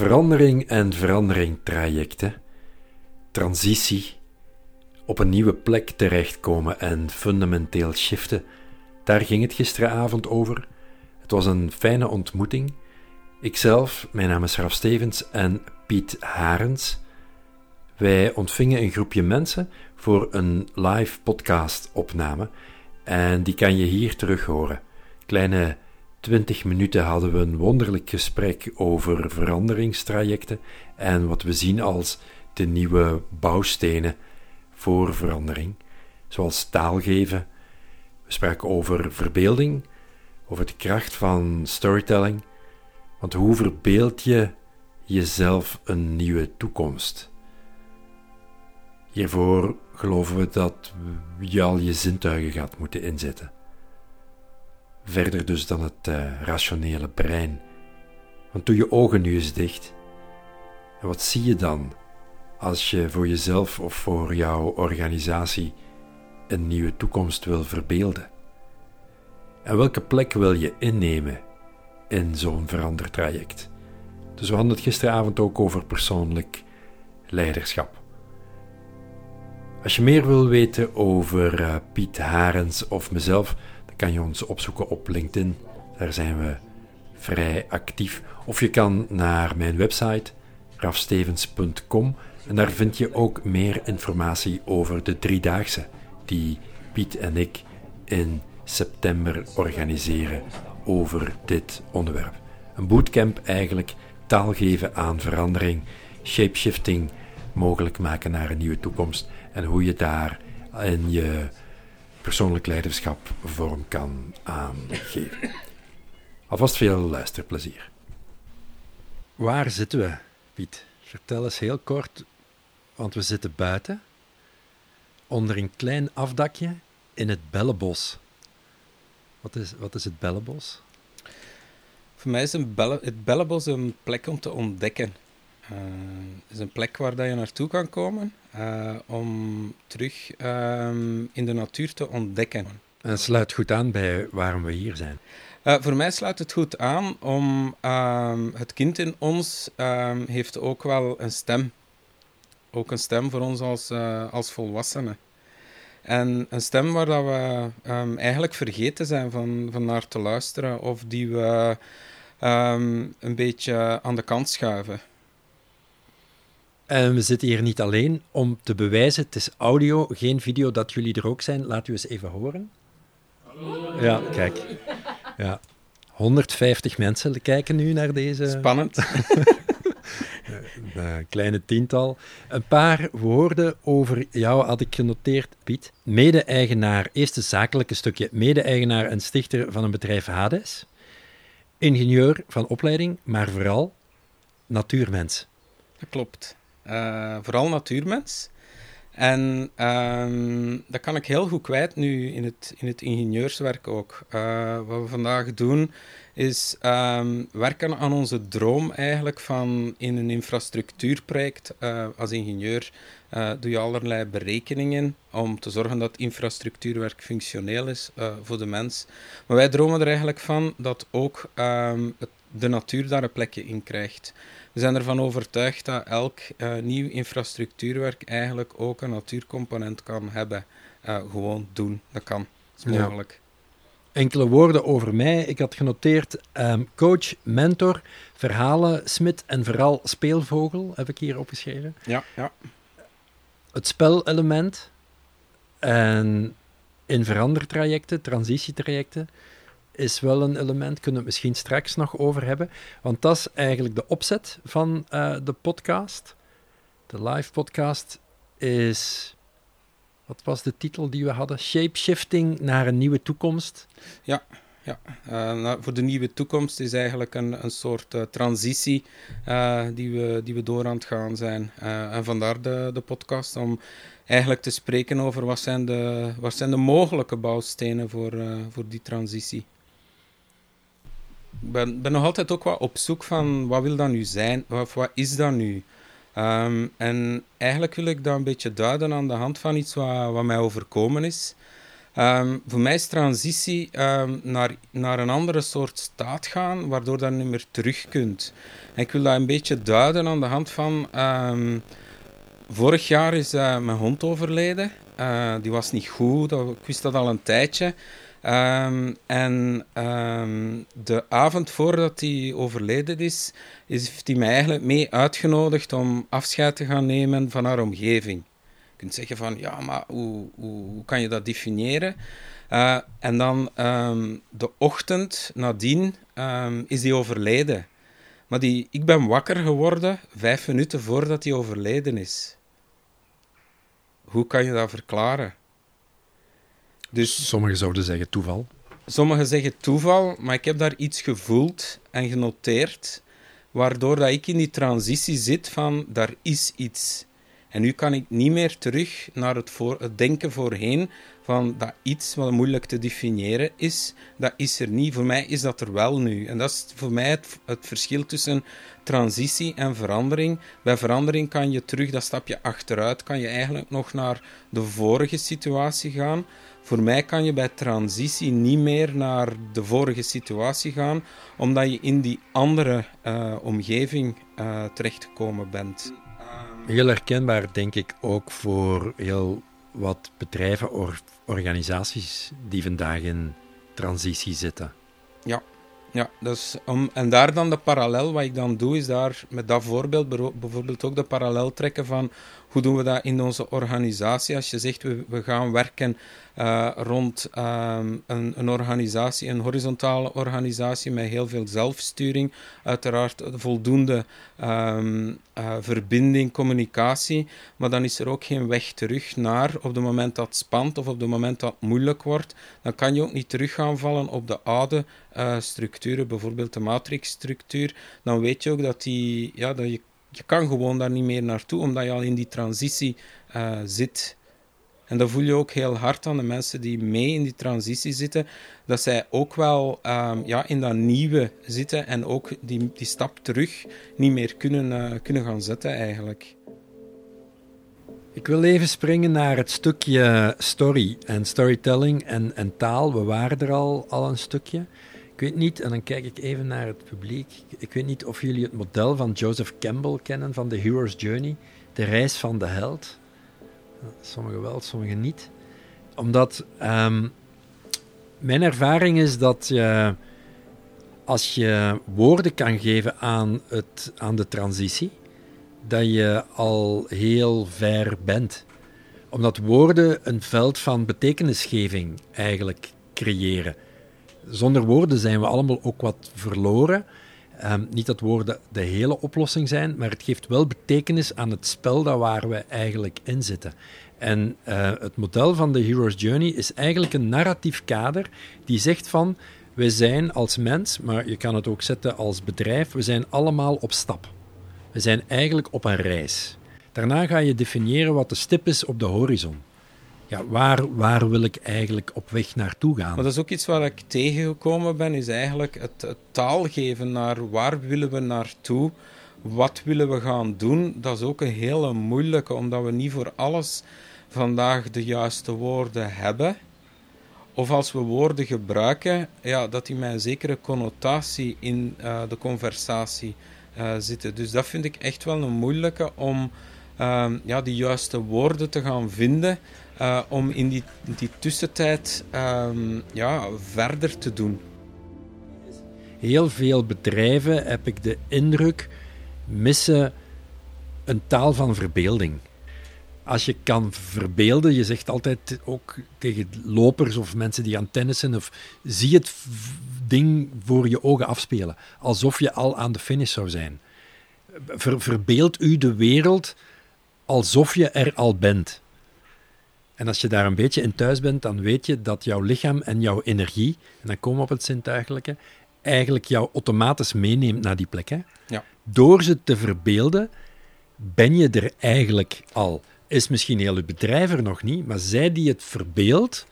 Verandering en verandering trajecten, transitie, op een nieuwe plek terechtkomen en fundamenteel shiften, daar ging het gisteravond over. Het was een fijne ontmoeting. Ikzelf, mijn naam is Raf Stevens en Piet Harens. Wij ontvingen een groepje mensen voor een live podcast-opname en die kan je hier terug horen. Kleine 20 minuten hadden we een wonderlijk gesprek over veranderingstrajecten en wat we zien als de nieuwe bouwstenen voor verandering, zoals taalgeven. We spraken over verbeelding, over de kracht van storytelling. Want hoe verbeeld je jezelf een nieuwe toekomst? Hiervoor geloven we dat je al je zintuigen gaat moeten inzetten. Verder dus dan het uh, rationele brein. Want doe je ogen nu eens dicht. En wat zie je dan als je voor jezelf of voor jouw organisatie een nieuwe toekomst wil verbeelden? En welke plek wil je innemen in zo'n verandertraject? Dus we hadden het gisteravond ook over persoonlijk leiderschap. Als je meer wil weten over uh, Piet Harens of mezelf, kan je ons opzoeken op LinkedIn. Daar zijn we vrij actief. Of je kan naar mijn website rafstevens.com en daar vind je ook meer informatie over de driedaagse die Piet en ik in september organiseren over dit onderwerp. Een bootcamp eigenlijk, taalgeven aan verandering, shapeshifting mogelijk maken naar een nieuwe toekomst en hoe je daar in je persoonlijk leiderschap vorm kan aangeven. Alvast veel luisterplezier. Waar zitten we, Piet? Vertel eens heel kort, want we zitten buiten, onder een klein afdakje in het Bellenbos. Wat is, wat is het Bellenbos? Voor mij is een Belle, het Bellenbos een plek om te ontdekken. Uh, het is een plek waar dat je naartoe kan komen uh, om terug uh, in de natuur te ontdekken. En sluit goed aan bij waarom we hier zijn. Uh, voor mij sluit het goed aan om ehm, het kind in ons ehm, heeft ook wel een stem. Ook een stem voor ons als, als volwassenen. En een stem waar dat we um, eigenlijk vergeten zijn van, van naar te luisteren of die we um, een beetje aan de kant schuiven. En we zitten hier niet alleen om te bewijzen, het is audio, geen video, dat jullie er ook zijn. Laat u eens even horen. Hallo. Ja, kijk. Ja. 150 mensen kijken nu naar deze... Spannend. een kleine tiental. Een paar woorden over jou had ik genoteerd, Piet. Mede-eigenaar, eerste zakelijke stukje, mede-eigenaar en stichter van een bedrijf Hades. Ingenieur van opleiding, maar vooral natuurmens. Dat klopt. Uh, vooral natuurmens. En uh, dat kan ik heel goed kwijt nu in het, in het ingenieurswerk ook. Uh, wat we vandaag doen is um, werken aan onze droom eigenlijk van in een infrastructuurproject. Uh, als ingenieur doe je allerlei berekeningen om te zorgen dat infrastructuurwerk functioneel is voor de mens. Maar wij dromen er eigenlijk van dat ook um, het, de natuur daar een plekje in krijgt. We zijn ervan overtuigd dat elk uh, nieuw infrastructuurwerk eigenlijk ook een natuurcomponent kan hebben. Uh, gewoon doen, dat kan. Dat is mogelijk. Enkele woorden over mij. Ik had genoteerd um, coach, mentor, verhalen, smid en vooral speelvogel, heb ik hier opgeschreven. Ja, ja. Het spelelement en in verandertrajecten, transitietrajecten, is wel een element, kunnen we het misschien straks nog over hebben. Want dat is eigenlijk de opzet van uh, de podcast. De live podcast is. Wat was de titel die we hadden? Shapeshifting naar een nieuwe toekomst. Ja, ja. Uh, nou, voor de nieuwe toekomst is eigenlijk een, een soort uh, transitie die, we, die we door aan het gaan zijn. en vandaar de, de podcast om eigenlijk te spreken over wat zijn de, wat zijn de mogelijke bouwstenen voor, voor die transitie ben, ben nog altijd ook wat op zoek van wat wil dat nu zijn, of wat is dat nu? Um, en eigenlijk wil ik dat een beetje duiden aan de hand van iets wat, wat mij overkomen is. Ehm, voor mij is transitie ehm, naar, naar een andere soort staat gaan, waardoor je niet meer terug kunt. En ik wil dat een beetje duiden aan de hand van... Vorig jaar is uh, mijn hond overleden. Uh, die was niet goed, ik wist dat al een tijdje. En de avond voordat hij overleden is, heeft hij mij eigenlijk mee uitgenodigd om afscheid te gaan nemen van haar omgeving kunt zeggen van, ja, maar hoe, hoe, kan je dat definiëren? Uh, en dan um, de ochtend nadien is hij overleden. Maar die, ik ben wakker geworden vijf minuten voordat hij overleden is. Hoe kan je dat verklaren? Dus, Sommigen zouden zeggen toeval. Sommigen zeggen toeval, maar ik heb daar iets gevoeld en genoteerd, waardoor dat ik in die transitie zit van daar is iets. En nu kan ik niet meer terug naar het, voor, het denken voorheen van dat iets wat moeilijk te definiëren is, dat is er niet. Voor mij is dat er wel nu. En dat is voor mij het, het verschil tussen transitie en verandering. Bij verandering kan je terug dat stapje achteruit, kan je eigenlijk nog naar de vorige situatie gaan. Voor mij kan je bij transitie niet meer naar de vorige situatie gaan, omdat je in die andere uh, omgeving uh, terechtgekomen bent. Heel herkenbaar, denk ik, ook voor heel wat bedrijven of organisaties die vandaag in transitie zitten. Ja, ja dus om, en daar dan de parallel, wat ik dan doe, is daar met dat voorbeeld bijvoorbeeld ook de parallel trekken van hoe doen we dat in onze organisatie. Als je zegt, we, we gaan werken uh, rond um, een, een, organisatie, een horizontale organisatie met heel veel zelfsturing, uiteraard voldoende um, uh, verbinding, communicatie, maar dan is er ook geen weg terug naar op het moment dat het spant of op het moment dat het moeilijk wordt, dan kan je ook niet terug gaan vallen op de oude uh, structuren, bijvoorbeeld de matrixstructuur. Dan weet je ook dat, die, ja, dat je, je kan gewoon daar niet meer naartoe, omdat je al in die transitie zit. En dat voel je ook heel hard aan de mensen die mee in die transitie zitten, dat zij ook wel um, ja, in dat nieuwe zitten en ook die, die stap terug niet meer kunnen, uh, kunnen gaan zetten eigenlijk. Ik wil even springen naar het stukje story en storytelling en, en taal. We waren er al, al een stukje. Ik weet niet, en dan kijk ik even naar het publiek. Ik weet niet of jullie het model van Joseph Campbell kennen van The Hero's Journey, de reis van de held. Sommigen wel, sommigen niet. Omdat ehm, mijn ervaring is dat je, als je woorden kan geven aan, het, aan de transitie, dat je al heel ver bent. Omdat woorden een veld van betekenisgeving eigenlijk creëren. Zonder woorden zijn we allemaal ook wat verloren. Um, niet dat woorden de hele oplossing zijn, maar het geeft wel betekenis aan het spel dat waar we eigenlijk in zitten. En uh, het model van de Hero's Journey is eigenlijk een narratief kader die zegt van we zijn als mens, maar je kan het ook zetten als bedrijf, we zijn allemaal op stap. We zijn eigenlijk op een reis. Daarna ga je definiëren wat de stip is op de horizon. Ja, waar, waar wil ik eigenlijk op weg naartoe gaan? Maar dat is ook iets waar ik tegengekomen ben, is eigenlijk het, het taal geven naar waar willen we naartoe, wat willen we gaan doen. Dat is ook een hele moeilijke, omdat we niet voor alles vandaag de juiste woorden hebben. Of als we woorden gebruiken, ja, dat die met een zekere connotatie in uh, de conversatie uh, zitten. Dus dat vind ik echt wel een moeilijke om uh, ja, die juiste woorden te gaan vinden. Uh, om in die, die tussentijd um, ja, verder te doen. Heel veel bedrijven, heb ik de indruk, missen een taal van verbeelding als je kan verbeelden, je zegt altijd ook tegen lopers of mensen die aan tennissen, of zie het ding voor je ogen afspelen, alsof je al aan de finish zou zijn. Ver, verbeeld u de wereld alsof je er al bent. En als je daar een beetje in thuis bent, dan weet je dat jouw lichaam en jouw energie, en dan komen we op het zintuigelijke, eigenlijk jou automatisch meeneemt naar die plek. Hè? Ja. Door ze te verbeelden, ben je er eigenlijk al is misschien heel het bedrijf er nog niet, maar zij die het verbeeldt,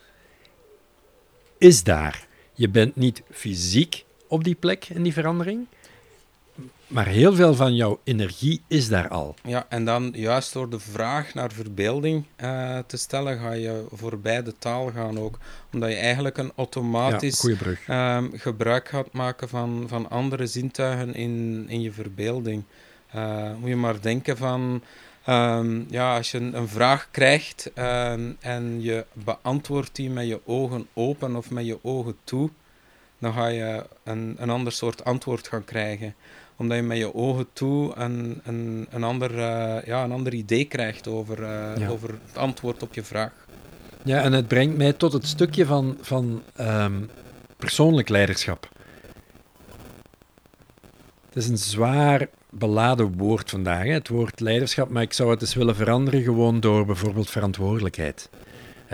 is daar. Je bent niet fysiek op die plek in die verandering, maar heel veel van jouw energie is daar al. Ja, en dan juist door de vraag naar verbeelding uh, te stellen, ga je voorbij de taal gaan ook. Omdat je eigenlijk een automatisch ja, um, gebruik gaat maken van, van andere zintuigen in, in je verbeelding. Uh, moet je maar denken van... Um, ja, als je een, een vraag krijgt um, en je beantwoordt die met je ogen open of met je ogen toe, dan ga je een, een ander soort antwoord gaan krijgen omdat je met je ogen toe een, een, een, ander, uh, ja, een ander idee krijgt over, uh, ja. over het antwoord op je vraag. Ja, en het brengt mij tot het stukje van, van um, persoonlijk leiderschap. Het is een zwaar beladen woord vandaag, hè, het woord leiderschap, maar ik zou het eens willen veranderen gewoon door bijvoorbeeld verantwoordelijkheid.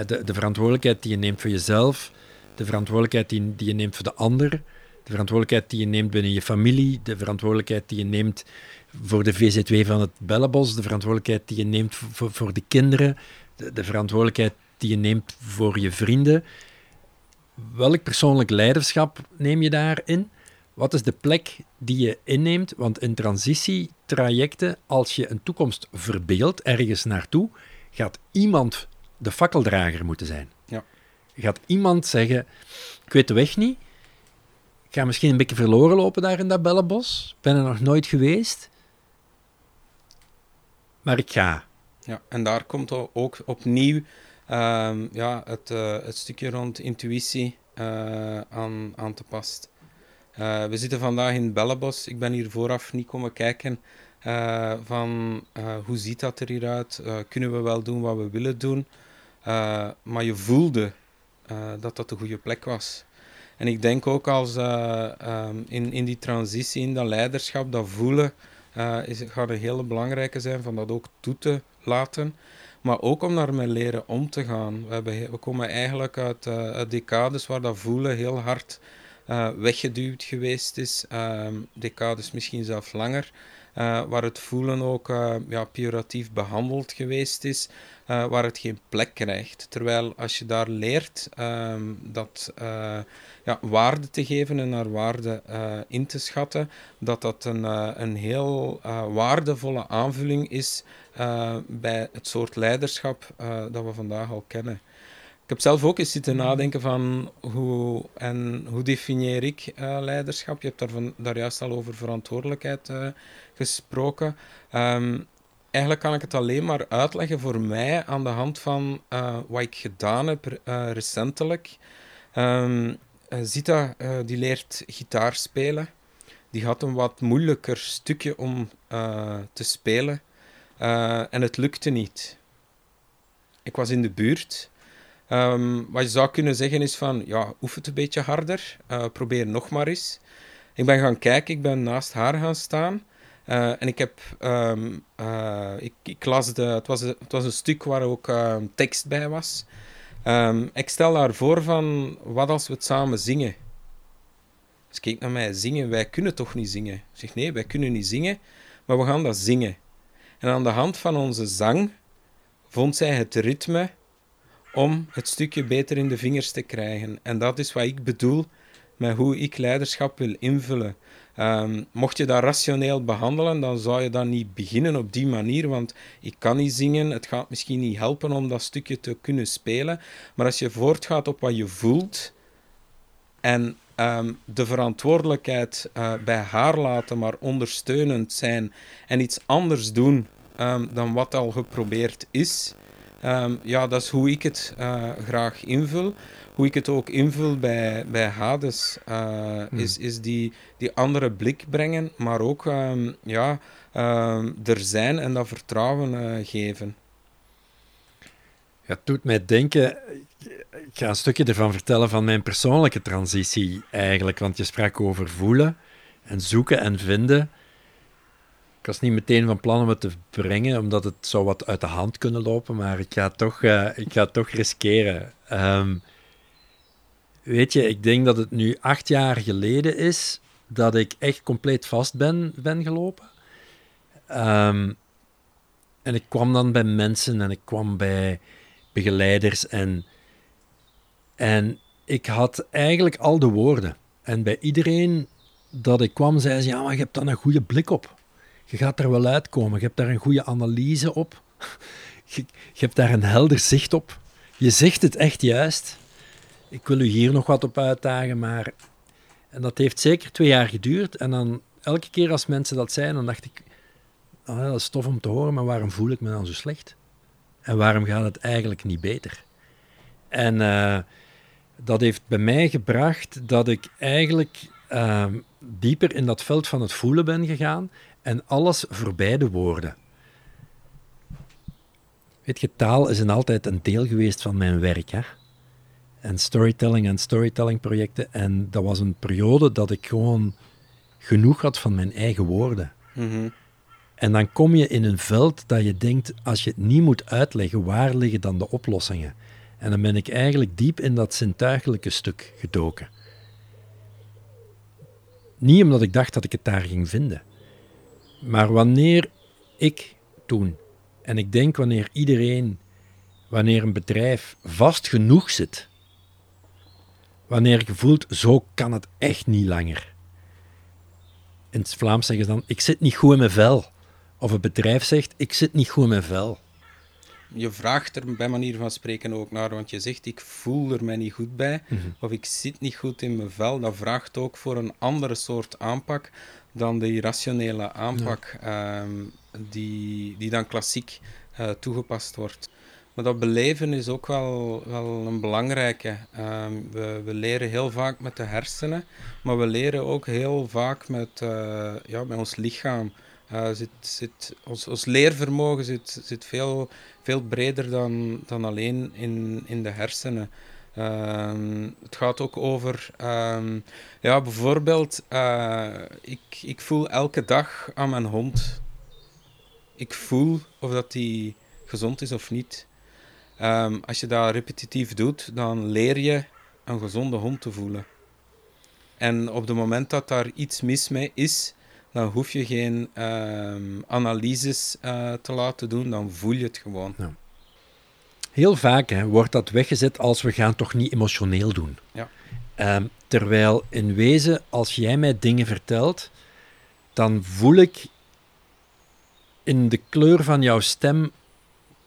De, de verantwoordelijkheid die je neemt voor jezelf, de verantwoordelijkheid die, die je neemt voor de ander, de verantwoordelijkheid die je neemt binnen je familie, de verantwoordelijkheid die je neemt voor de VZW van het Bellenbos, de verantwoordelijkheid die je neemt voor, voor de kinderen, de, de verantwoordelijkheid die je neemt voor je vrienden. Welk persoonlijk leiderschap neem je daarin? Wat is de plek die je inneemt? Want in transitietrajecten, als je een toekomst verbeeldt ergens naartoe, gaat iemand de fakkeldrager moeten zijn. Ja. Gaat iemand zeggen: Ik weet de weg niet, ga misschien een beetje verloren lopen daar in dat bellenbos. Ik ben er nog nooit geweest. Maar ik ga. Ja, en daar komt ook opnieuw um, ja, het, uh, het stukje rond intuïtie uh, aan, aan te passen. Uh, we zitten vandaag in Bellenbos. Ik ben hier vooraf niet komen kijken van hoe ziet dat er hieruit? kunnen we wel doen wat we willen doen? maar je voelde dat dat de goede plek was. En ik denk ook als uh, in, in die transitie, in dat leiderschap, dat voelen, uh, is, gaat een hele belangrijke zijn van dat ook toe te laten. Maar ook om daarmee leren om te gaan. We, hebben, we komen eigenlijk uit, uh, uit decades waar dat voelen heel hard weggeduwd geweest is. Ehm, decades misschien zelfs langer. Waar het voelen ook ja, pejoratief behandeld geweest is. waar het geen plek krijgt. Terwijl als je daar leert ehm, dat ja, waarde te geven en naar waarde in te schatten, dat dat een, een heel waardevolle aanvulling is bij het soort leiderschap dat we vandaag al kennen. Ik heb zelf ook eens zitten nadenken van hoe, en hoe definieer ik leiderschap. Je hebt daar, van, daar juist al over verantwoordelijkheid gesproken. Um, eigenlijk kan ik het alleen maar uitleggen voor mij aan de hand van wat ik gedaan heb recentelijk. Uh, Zita die leert gitaar spelen. Die had een wat moeilijker stukje om te spelen. en het lukte niet. Ik was in de buurt. Um, wat je zou kunnen zeggen is van, ja, oefen het een beetje harder. probeer nog maar eens. Ik ben gaan kijken, ik ben naast haar gaan staan. en ik heb, um, ik, ik, las de, het was, het was een stuk waar ook tekst bij was. Ik stel haar voor van, wat als we het samen zingen? Ze keek naar mij, zingen? Wij kunnen toch niet zingen? Ik zeg, nee, wij kunnen niet zingen, maar we gaan dat zingen. En aan de hand van onze zang vond zij het ritme om het stukje beter in de vingers te krijgen. En dat is wat ik bedoel met hoe ik leiderschap wil invullen. Um, mocht je dat rationeel behandelen, dan zou je dan niet beginnen op die manier, want ik kan niet zingen, het gaat misschien niet helpen om dat stukje te kunnen spelen. Maar als je voortgaat op wat je voelt en um, de verantwoordelijkheid uh, bij haar laten, maar ondersteunend zijn en iets anders doen um, dan wat al geprobeerd is, ja, dat is hoe ik het uh, graag invul hoe ik het ook invul bij, bij Hades, uh, is, is die, die andere blik brengen, maar ook um, ja, um, er zijn en dat vertrouwen uh, geven. Ja, het doet mij denken, ik ga een stukje ervan vertellen van mijn persoonlijke transitie eigenlijk, want je sprak over voelen en zoeken en vinden. Ik was niet meteen van plan om het te brengen, omdat het zou wat uit de hand kunnen lopen, maar ik ga toch, uh, ik ga toch riskeren. Um, Weet je, ik denk dat het nu acht jaar geleden is dat ik echt compleet vast ben, ben gelopen. Ehm, en ik kwam dan bij mensen en ik kwam bij begeleiders en, en ik had eigenlijk al de woorden. En bij iedereen dat ik kwam, zei ze, ja, maar je hebt daar een goede blik op. Je gaat er wel uitkomen. Je hebt daar een goede analyse op. Je, hebt daar een helder zicht op. Je zegt het echt juist. Ik wil u hier nog wat op uitdagen, maar... En dat heeft zeker twee jaar geduurd. En dan, elke keer als mensen dat zeiden, dan dacht ik... Oh, dat is tof om te horen, maar waarom voel ik me dan zo slecht? En waarom gaat het eigenlijk niet beter? En uh, dat heeft bij mij gebracht dat ik eigenlijk uh, dieper in dat veld van het voelen ben gegaan en alles voorbij de woorden. Weet je, taal is een altijd een deel geweest van mijn werk. Hè? En storytelling en storytelling projecten. En dat was een periode dat ik gewoon genoeg had van mijn eigen woorden. Mm -hmm. En dan kom je in een veld dat je denkt, als je het niet moet uitleggen, waar liggen dan de oplossingen? En dan ben ik eigenlijk diep in dat zintuigelijke stuk gedoken. Niet omdat ik dacht dat ik het daar ging vinden. Maar wanneer ik toen, en ik denk wanneer iedereen, wanneer een bedrijf vast genoeg zit, wanneer je voelt, zo kan het echt niet langer. In het Vlaams zeggen ze dan, ik zit niet goed in mijn vel. Of een bedrijf zegt, ik zit niet goed in mijn vel je vraagt er bij manier van spreken ook naar, want je zegt ik voel er mij niet goed bij, mm -hmm. of ik zit niet goed in mijn vel. Dat vraagt ook voor een andere soort aanpak dan de irrationele aanpak ja. um, die, die dan klassiek uh, toegepast wordt. Maar dat beleven is ook wel, wel een belangrijke. Um, we, we leren heel vaak met de hersenen, maar we leren ook heel vaak met, uh, ja, met ons lichaam. Uh, zit, zit, ons, ons leervermogen zit, zit veel, veel breder dan, dan alleen in, in de hersenen. Uh, het gaat ook over, um, ja, bijvoorbeeld, uh, ik, ik voel elke dag aan mijn hond. Ik voel of dat die gezond is of niet. Um, als je dat repetitief doet, dan leer je een gezonde hond te voelen. En op het moment dat daar iets mis mee is, dan hoef je geen analyses uh, te laten doen, dan voel je het gewoon. Ja. Heel vaak hè, wordt dat weggezet als we gaan toch niet emotioneel doen. Ja. Um, terwijl in wezen, als jij mij dingen vertelt, dan voel ik in de kleur van jouw stem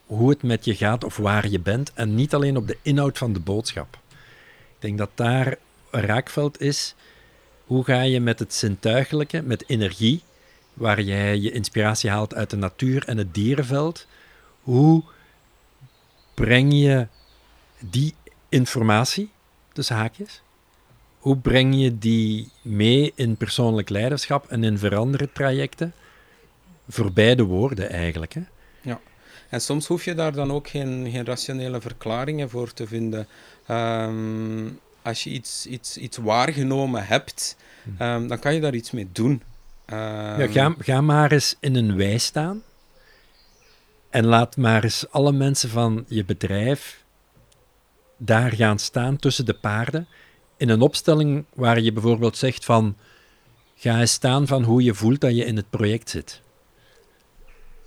hoe het met je gaat of waar je bent en niet alleen op de inhoud van de boodschap. Ik denk dat daar een raakveld is hoe ga je met het zintuigelijke, met energie, waar jij je inspiratie haalt uit de natuur en het dierenveld, hoe breng je die informatie, tussen haakjes, hoe breng je die mee in persoonlijk leiderschap en in veranderen trajecten? Voorbij de woorden eigenlijk. Hè? Ja, en soms hoef je daar dan ook geen, geen rationele verklaringen voor te vinden. Um, als je iets, iets, iets waargenomen hebt, um, dan kan je daar iets mee doen. Um, ja, ga, ga maar eens in een wei staan en laat maar eens alle mensen van je bedrijf daar gaan staan tussen de paarden in een opstelling waar je bijvoorbeeld zegt van ga eens staan van hoe je voelt dat je in het project zit.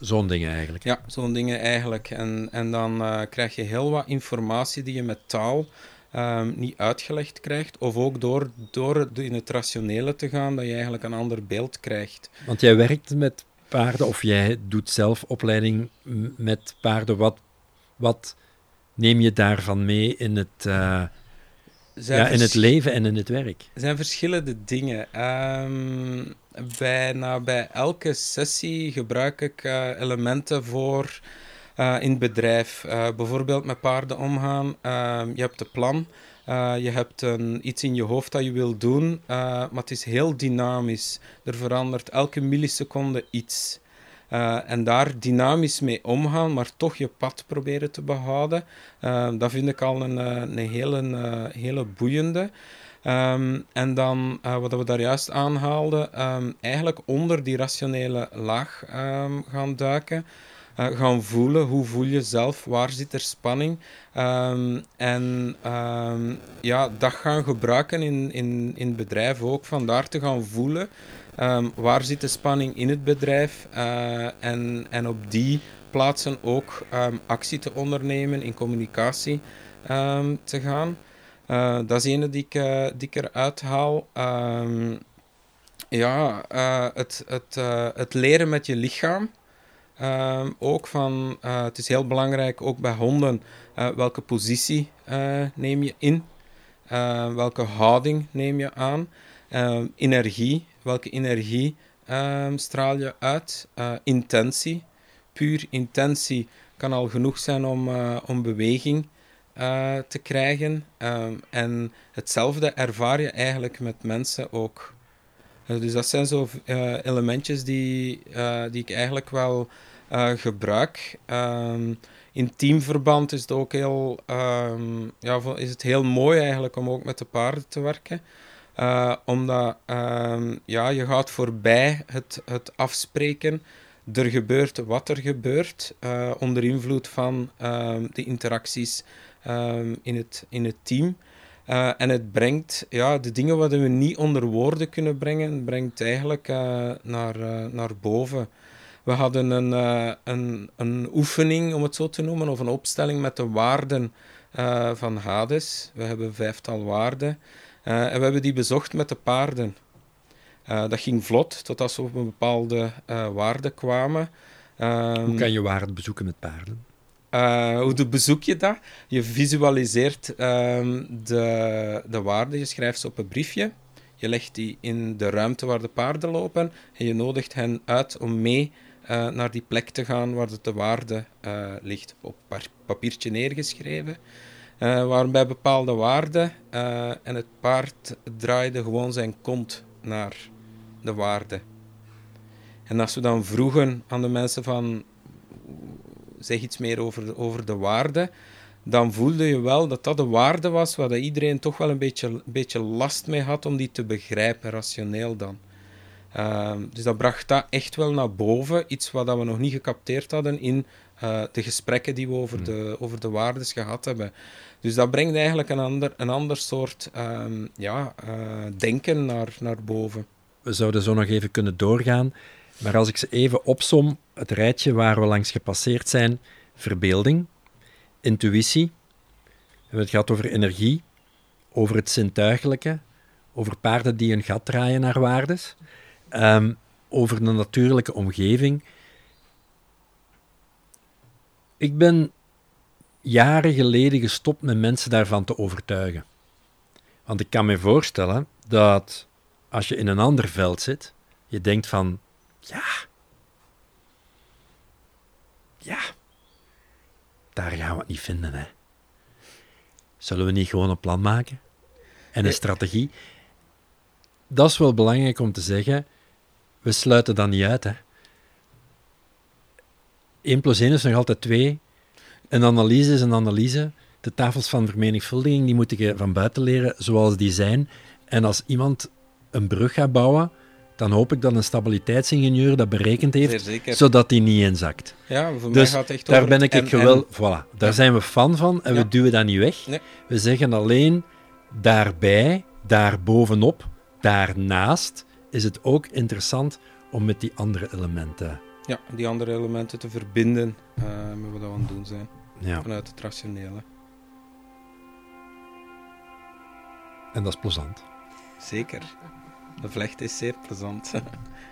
Zo'n dingen eigenlijk. Ja, zo'n dingen eigenlijk. En, en dan uh, krijg je heel wat informatie die je met taal um, niet uitgelegd krijgt. Of ook door, door in het rationele te gaan, dat je eigenlijk een ander beeld krijgt. Want jij werkt met paarden of jij doet zelf opleiding met paarden. Wat, wat neem je daarvan mee in het, uh, ja, in het leven en in het werk? Er zijn verschillende dingen. Um, bijna bij elke sessie gebruik ik uh, elementen voor uh, in het bedrijf. Bijvoorbeeld met paarden omgaan. Uh, je hebt een plan. Je hebt een, iets in je hoofd dat je wil doen, maar het is heel dynamisch. Er verandert elke milliseconde iets. en daar dynamisch mee omgaan, maar toch je pad proberen te behouden, dat vind ik al een, een hele, hele boeiende. Um, en dan, wat we daar juist aanhaalden, um, eigenlijk onder die rationele laag um, gaan duiken uh, gaan voelen. Hoe voel je zelf? Waar zit er spanning? Um, en um, ja, dat gaan gebruiken in, in, in het bedrijf ook. Vandaar te gaan voelen. Um, waar zit de spanning in het bedrijf? Uh, en, en op die plaatsen ook actie te ondernemen, in communicatie te gaan. Uh, dat is ene die ik, die ik eruit haal. Ja, het, het, het leren met je lichaam. Uh, ook van, het is heel belangrijk, ook bij honden, welke positie neem je in? welke houding neem je aan? Ehm, energie, welke energie ehm, straal je uit? intentie, puur intentie kan al genoeg zijn om, om beweging te krijgen. en hetzelfde ervaar je eigenlijk met mensen ook. Eh, dus dat zijn zo elementjes die, die ik eigenlijk wel gebruik. Um, in teamverband is het ook heel, um, ja, is het heel mooi eigenlijk om ook met de paarden te werken. omdat um, ja, je gaat voorbij het, het afspreken. Er gebeurt wat er gebeurt onder invloed van de interacties in, het, in het team. En het brengt ja, de dingen wat we niet onder woorden kunnen brengen, brengt eigenlijk naar, naar boven. We hadden een, een, een oefening, om het zo te noemen, of een opstelling met de waarden van Hades. We hebben vijftal waarden. en we hebben die bezocht met de paarden. dat ging vlot, totdat we op een bepaalde waarde kwamen. Hoe kan je waarden bezoeken met paarden? Uh, hoe bezoek je dat? Je visualiseert um, de, de waarde, je schrijft ze op een briefje, je legt die in de ruimte waar de paarden lopen en je nodigt hen uit om mee uh, naar die plek te gaan waar de waarde uh, ligt. Op papiertje neergeschreven, waarbij bepaalde waarden en het paard draaide gewoon zijn kont naar de waarde. En als we dan vroegen aan de mensen van zeg iets meer over over de waarde, dan voelde je wel dat dat de waarde was waar iedereen toch wel een beetje, beetje last mee had om die te begrijpen, rationeel dan. Ehm, dus dat bracht dat echt wel naar boven, iets wat we nog niet gecapteerd hadden in uh, de gesprekken die we over, hmm. de, over de waardes gehad hebben. Dus dat brengt eigenlijk een ander, een ander soort um, ja, uh, denken naar, naar boven. We zouden zo nog even kunnen doorgaan. Maar als ik ze even opsom, het rijtje waar we langs gepasseerd zijn, verbeelding, intuïtie, we hebben het gehad over energie, over het zintuigelijke, over paarden die een gat draaien naar waardes, um, over de natuurlijke omgeving. Ik ben jaren geleden gestopt met mensen daarvan te overtuigen. Want ik kan me voorstellen dat als je in een ander veld zit, je denkt van ja. Ja. Daar gaan we het niet vinden, hè. Zullen we niet gewoon een plan maken? En een strategie? Dat is wel belangrijk om te zeggen. We sluiten dat niet uit, hè. 1 plus 1 is nog altijd 2. Een analyse is een analyse. De tafels van vermenigvuldiging die moet je van buiten leren zoals die zijn. En als iemand een brug gaat bouwen, dan hoop ik dat een stabiliteitsingenieur dat berekend heeft, zodat die niet inzakt. Ja, voor dus mij gaat het echt daar ben ik het gewel... Voilà, daar zijn we fan van en we duwen dat niet weg. Nee. We zeggen alleen, daarbij, daar bovenop, daarnaast, is het ook interessant om met die andere elementen... Ja, die andere elementen te verbinden uh, met wat we aan het doen zijn. Ja. Vanuit het rationele. En dat is plezant. Zeker. De vlecht is zeer plezant.